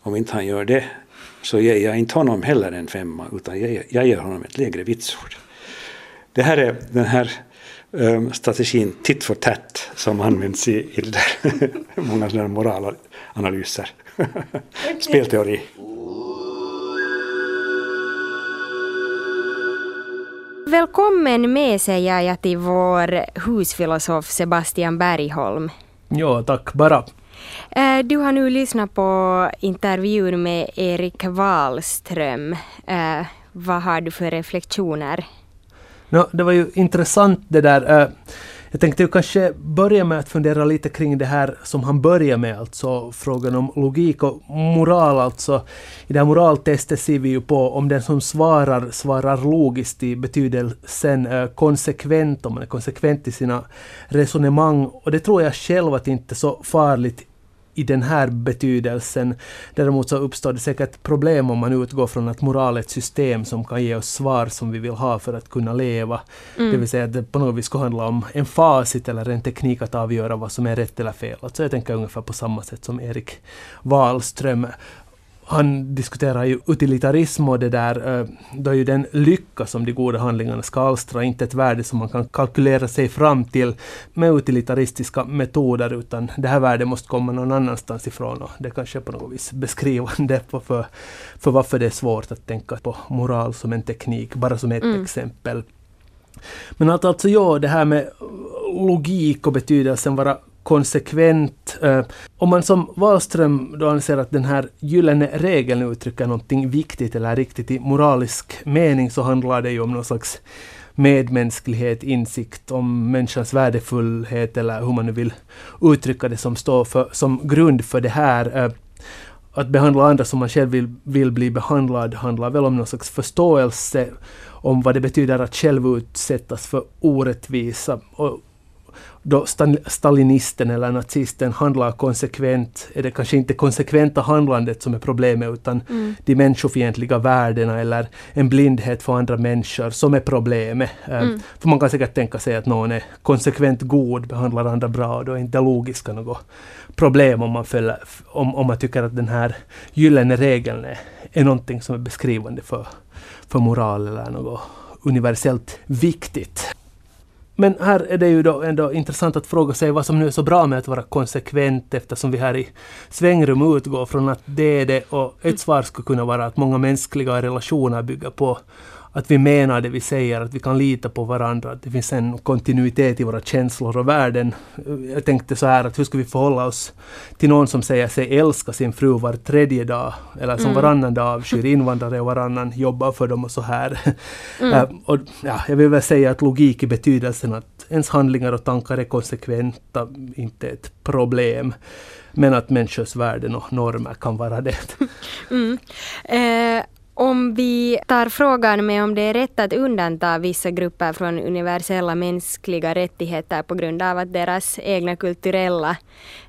om inte han gör det så ger jag inte honom heller en femma utan jag, jag ger honom ett lägre vitsord. Det här är den här um, strategin tit for tat som används i, i där, många sådana moralanalyser. Spelteori. Välkommen med säger jag till vår husfilosof Sebastian Bergholm. Ja, tack bara. Eh, du har nu lyssnat på intervjun med Erik Wahlström. Eh, vad har du för reflektioner? No, det var ju intressant det där. Jag tänkte ju kanske börja med att fundera lite kring det här som han börjar med, alltså frågan om logik och moral. Alltså, I det här moraltestet ser vi ju på om den som svarar, svarar logiskt i betydelsen eh, konsekvent, om man är konsekvent i sina resonemang. Och det tror jag själv att det inte är så farligt i den här betydelsen. Däremot så uppstår det säkert problem om man utgår från att moral är ett system som kan ge oss svar som vi vill ha för att kunna leva. Mm. Det vill säga att det på något vis ska handla om en facit eller en teknik att avgöra vad som är rätt eller fel. Alltså jag tänker ungefär på samma sätt som Erik Wahlström han diskuterar ju utilitarism och det där, eh, då är ju den lycka som de goda handlingarna ska alstra inte ett värde som man kan kalkylera sig fram till med utilitaristiska metoder, utan det här värdet måste komma någon annanstans ifrån och det kanske är på något vis beskrivande för, för, för varför det är svårt att tänka på moral som en teknik, bara som ett mm. exempel. Men att alltså ja, det här med logik och betydelsen vara konsekvent. Eh, om man som Wallström då anser att den här gyllene regeln uttrycker någonting viktigt eller riktigt i moralisk mening så handlar det ju om någon slags medmänsklighet, insikt om människans värdefullhet eller hur man nu vill uttrycka det som står för, som grund för det här. Eh, att behandla andra som man själv vill, vill bli behandlad handlar väl om någon slags förståelse om vad det betyder att själv utsättas för orättvisa. Och då stalinisten eller nazisten handlar konsekvent, är det kanske inte konsekventa handlandet som är problemet utan mm. de människofientliga värdena eller en blindhet för andra människor som är problemet. Eh, mm. För man kan säkert tänka sig att någon är konsekvent god, behandlar andra bra, då är inte logiska något problem om man, följer, om, om man tycker att den här gyllene regeln är, är någonting som är beskrivande för, för moral eller något universellt viktigt. Men här är det ju då ändå intressant att fråga sig vad som nu är så bra med att vara konsekvent eftersom vi här i svängrum utgår från att det är det och ett svar skulle kunna vara att många mänskliga relationer bygger på att vi menar det vi säger, att vi kan lita på varandra, att det finns en kontinuitet i våra känslor och värden. Jag tänkte så här att hur ska vi förhålla oss till någon som säger sig älska sin fru var tredje dag, eller som mm. varannan dag avskyr invandrare och varannan jobbar för dem och så här. Mm. Uh, och, ja, jag vill väl säga att logik i betydelsen att ens handlingar och tankar är konsekventa, inte ett problem. Men att människors värden och normer kan vara det. Mm. Eh, om vi tar frågan med om det är rätt att undanta vissa grupper från universella mänskliga rättigheter på grund av att deras egna kulturella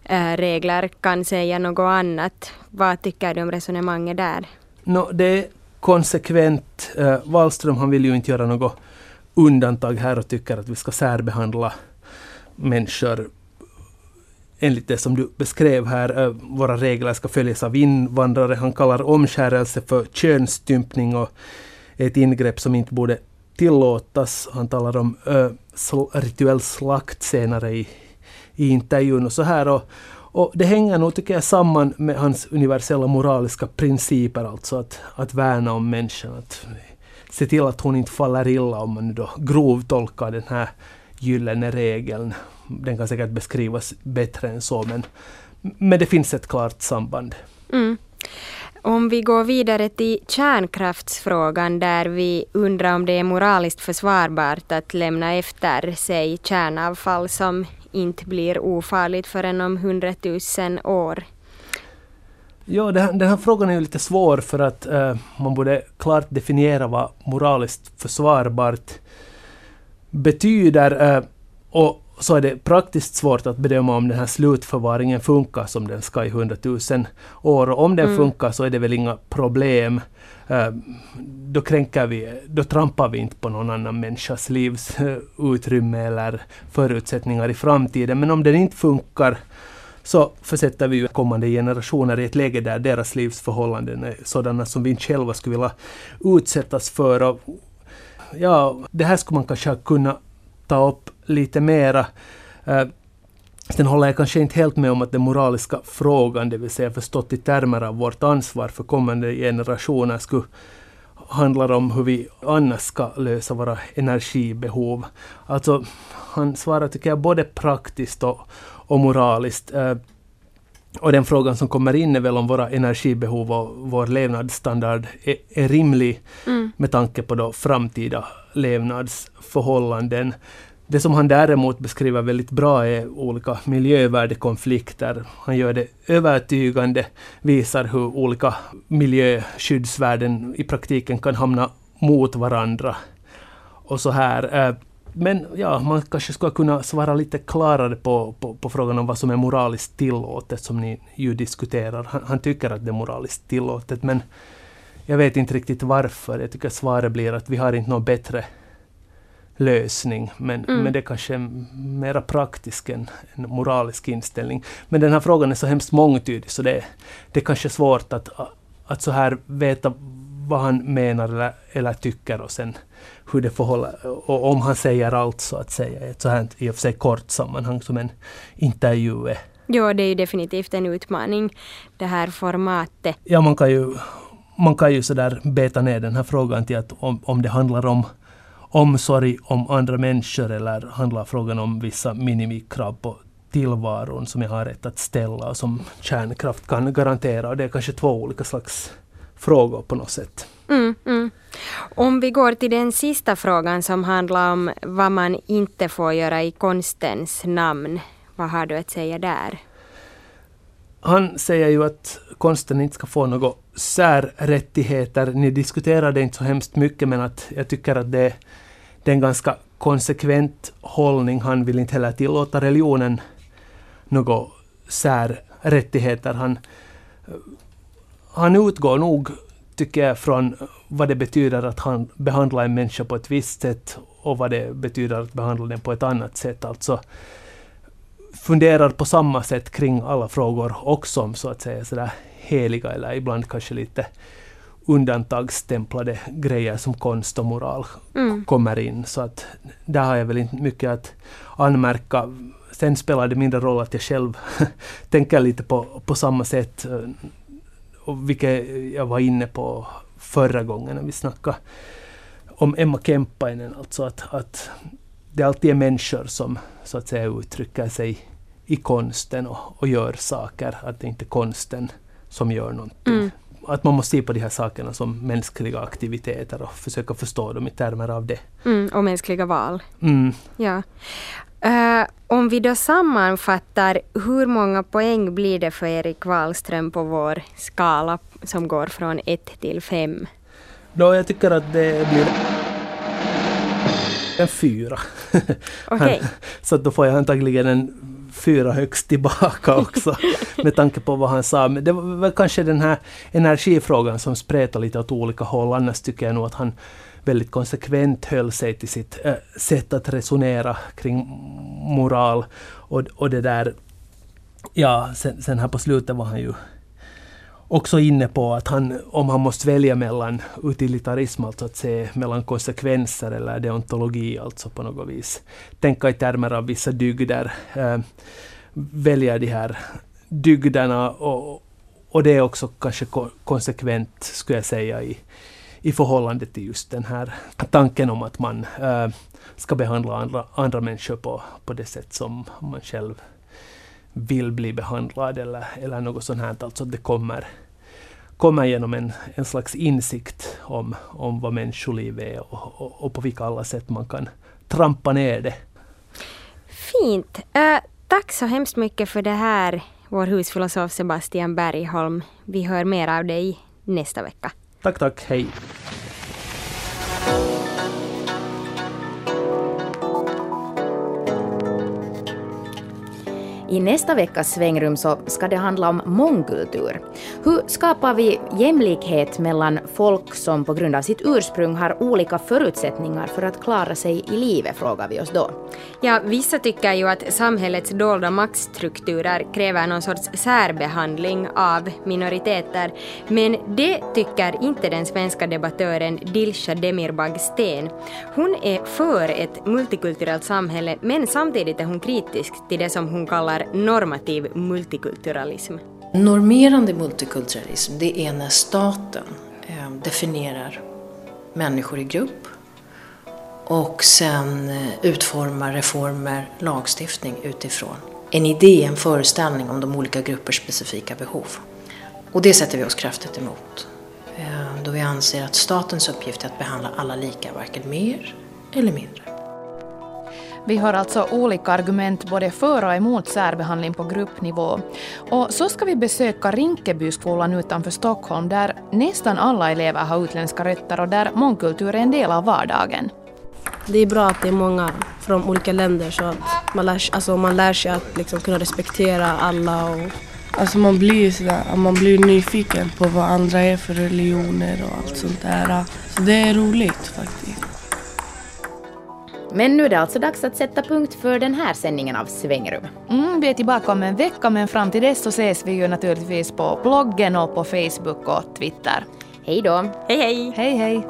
eh, regler kan säga något annat. Vad tycker du om resonemanget där? No, det är konsekvent. Eh, Wallström han vill ju inte göra något undantag här och tycker att vi ska särbehandla människor enligt det som du beskrev här, eh, våra regler ska följas av invandrare. Han kallar omskärelse för könsstympning och ett ingrepp som inte borde tillåtas. Han talar om ö, sl rituell slakt senare i, i intervjun och så här. Och, och det hänger nog, tycker jag, samman med hans universella moraliska principer, alltså att, att värna om människan, att se till att hon inte faller illa om man då grovtolkar den här gyllene regeln den kan säkert beskrivas bättre än så, men, men det finns ett klart samband. Mm. Om vi går vidare till kärnkraftsfrågan där vi undrar om det är moraliskt försvarbart att lämna efter sig kärnavfall som inte blir ofarligt förrän om hundratusen år? Ja, den här, den här frågan är ju lite svår för att uh, man borde klart definiera vad moraliskt försvarbart betyder. Uh, och så är det praktiskt svårt att bedöma om den här slutförvaringen funkar som den ska i hundratusen år. Och om den mm. funkar så är det väl inga problem. Uh, då kränker vi, då trampar vi inte på någon annan människas livsutrymme eller förutsättningar i framtiden. Men om den inte funkar så försätter vi ju kommande generationer i ett läge där deras livsförhållanden är sådana som vi inte själva skulle vilja utsättas för. Och ja, det här skulle man kanske kunna ta upp lite mera. Uh, Sen håller jag kanske inte helt med om att den moraliska frågan, det vill säga förstått i termer av vårt ansvar för kommande generationer, skulle handla om hur vi annars ska lösa våra energibehov. Alltså, han svarar tycker jag både praktiskt och, och moraliskt. Uh, och den frågan som kommer in är väl om våra energibehov och vår levnadsstandard är, är rimlig mm. med tanke på då framtida levnadsförhållanden. Det som han däremot beskriver väldigt bra är olika miljövärdekonflikter. Han gör det övertygande, visar hur olika miljöskyddsvärden i praktiken kan hamna mot varandra. Och så här. Eh, men ja, man kanske skulle kunna svara lite klarare på, på, på, frågan om vad som är moraliskt tillåtet, som ni ju diskuterar. Han, han, tycker att det är moraliskt tillåtet, men jag vet inte riktigt varför. Jag tycker svaret blir att vi har inte något bättre lösning, men, mm. men det kanske är mera praktisk än en moralisk inställning. Men den här frågan är så hemskt mångtydig, så det, det är kanske svårt att, att så här veta vad han menar eller, eller tycker och sen hur det förhåller och om han säger allt så att säga i ett så här i och för sig kort sammanhang som en intervju är. Ja, det är ju definitivt en utmaning det här formatet. Ja, man kan ju, man kan ju sådär beta ner den här frågan till att om, om det handlar om omsorg om andra människor eller handlar frågan om vissa minimikrav på tillvaron som jag har rätt att ställa och som kärnkraft kan garantera. Och det är kanske två olika slags frågor på något sätt. Mm, mm. Om vi går till den sista frågan som handlar om vad man inte får göra i konstens namn. Vad har du att säga där? Han säger ju att konsten inte ska få några särrättigheter. Ni diskuterade inte så hemskt mycket men att jag tycker att det, det är en ganska konsekvent hållning. Han vill inte heller tillåta religionen några särrättigheter. Han, han utgår nog, tycker jag, från vad det betyder att han behandlar en människa på ett visst sätt och vad det betyder att behandla den på ett annat sätt. Alltså funderar på samma sätt kring alla frågor också om så att säga sådär heliga eller ibland kanske lite undantagsstämplade grejer som konst och moral mm. kommer in. Så att där har jag väl inte mycket att anmärka. Sen spelar det mindre roll att jag själv tänker lite på, på samma sätt. Och vilket jag var inne på förra gången när vi snackade om Emma Kemppainen. Alltså att, att det alltid är människor som så att säga uttrycker sig i konsten och, och gör saker. Att det inte är konsten som gör någonting. Mm. Att man måste se på de här sakerna som mänskliga aktiviteter och försöka förstå dem i termer av det. Mm, och mänskliga val. Mm. Ja. Uh, om vi då sammanfattar, hur många poäng blir det för Erik Wallström på vår skala som går från 1 till 5? Då jag tycker att det blir en fyra. Okay. så då får jag antagligen en fyra högst tillbaka också med tanke på vad han sa. Men det var väl kanske den här energifrågan som spretar lite åt olika håll. Annars tycker jag nog att han väldigt konsekvent höll sig till sitt äh, sätt att resonera kring moral. Och, och det där, ja, sen, sen här på slutet var han ju också inne på att han, om han måste välja mellan utilitarism, alltså att se mellan konsekvenser eller deontologi, alltså på något vis. Tänka i termer av vissa dygder, äh, välja de här dygderna och, och det är också kanske konsekvent, skulle jag säga, i, i förhållande till just den här tanken om att man äh, ska behandla andra, andra människor på, på det sätt som man själv vill bli behandlad eller, eller något sånt här. Alltså det kommer, kommer genom en, en slags insikt om, om vad människoliv är och, och, och på vilka alla sätt man kan trampa ner det. Fint. Uh, tack så hemskt mycket för det här, vår husfilosof Sebastian Bergholm. Vi hör mer av dig nästa vecka. Tack, tack. Hej. I nästa veckas svängrum så ska det handla om mångkultur. Hur skapar vi jämlikhet mellan folk som på grund av sitt ursprung har olika förutsättningar för att klara sig i livet, frågar vi oss då. Ja, vissa tycker ju att samhällets dolda maktstrukturer kräver någon sorts särbehandling av minoriteter, men det tycker inte den svenska debattören Dilsa Demirbag Sten. Hon är för ett multikulturellt samhälle, men samtidigt är hon kritisk till det som hon kallar kallar normativ multikulturalism. Normerande multikulturalism det är när staten eh, definierar människor i grupp och sen eh, utformar reformer, lagstiftning utifrån en idé, en föreställning om de olika gruppers specifika behov. Och det sätter vi oss kraftigt emot. Eh, då vi anser att statens uppgift är att behandla alla lika, varken mer eller mindre. Vi har alltså olika argument både för och emot särbehandling på gruppnivå. Och så ska vi besöka Rinkebyskolan utanför Stockholm där nästan alla elever har utländska rötter och där mångkultur är en del av vardagen. Det är bra att det är många från olika länder så att man lär, alltså man lär sig att liksom kunna respektera alla. Och... Alltså man blir, sådär, man blir nyfiken på vad andra är för religioner och allt sånt där. Så det är roligt faktiskt. Men nu är det alltså dags att sätta punkt för den här sändningen av Svängrum. Mm, vi är tillbaka om en vecka men fram till dess så ses vi ju naturligtvis på bloggen och på Facebook och Twitter. Hej då! Hej hej! Hej hej!